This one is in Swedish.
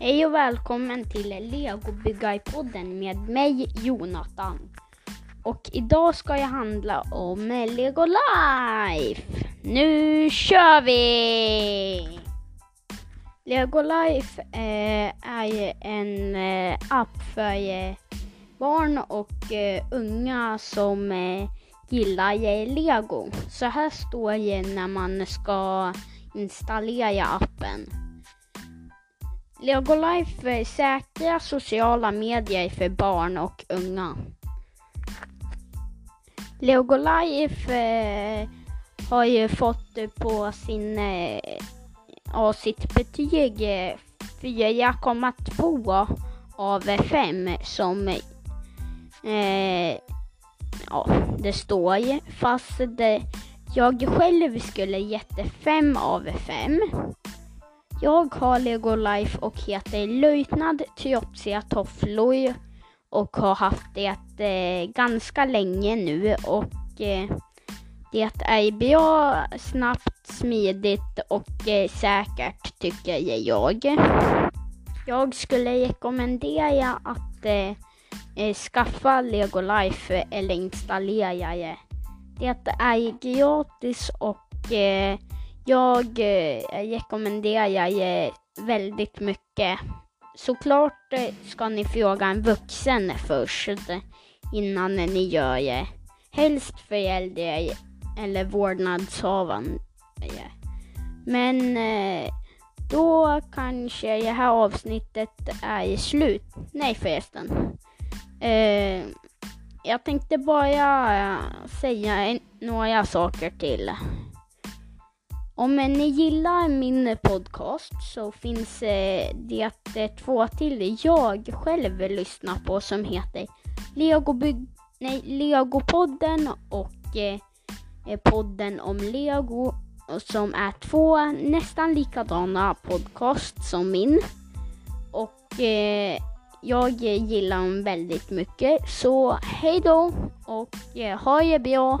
Hej och välkommen till Legobyggarpodden med mig Jonathan. Och idag ska jag handla om Lego Life. Nu kör vi! Lego Life eh, är en eh, app för eh, barn och eh, unga som eh, gillar eh, Lego. Så här står det när man ska installera appen. Lego Life eh, säkra sociala medier för barn och unga. Lego Life eh, har ju fått på sin, eh, av sitt betyg eh, 4,2 av 5 som eh, ja, det står. Fast det, jag själv skulle gett 5 av 5. Jag har Lego Life och heter Löjtnad Tyopsia Tofflor och har haft det eh, ganska länge nu och eh, det är bra, snabbt, smidigt och eh, säkert tycker jag. Jag skulle rekommendera att eh, eh skaffa Lego Life eller installera det. Det är gratis och eh, jag eh, rekommenderar eh, väldigt mycket. Såklart eh, ska ni fråga en vuxen först eh, innan ni gör det. Helst föräldrar eller vårdnadshavare. Eh. Men eh, då kanske det här avsnittet är slut. Nej förresten. Eh, jag tänkte bara eh, säga några saker till. Om eh, ni gillar min eh, podcast så finns eh, det två till jag själv lyssnar på som heter Legobygg, nej, Legopodden och podden om Lego som är två nästan likadana podcast som min. Och eh, jag gillar dem väldigt mycket. Så hej då och eh, ha det bra!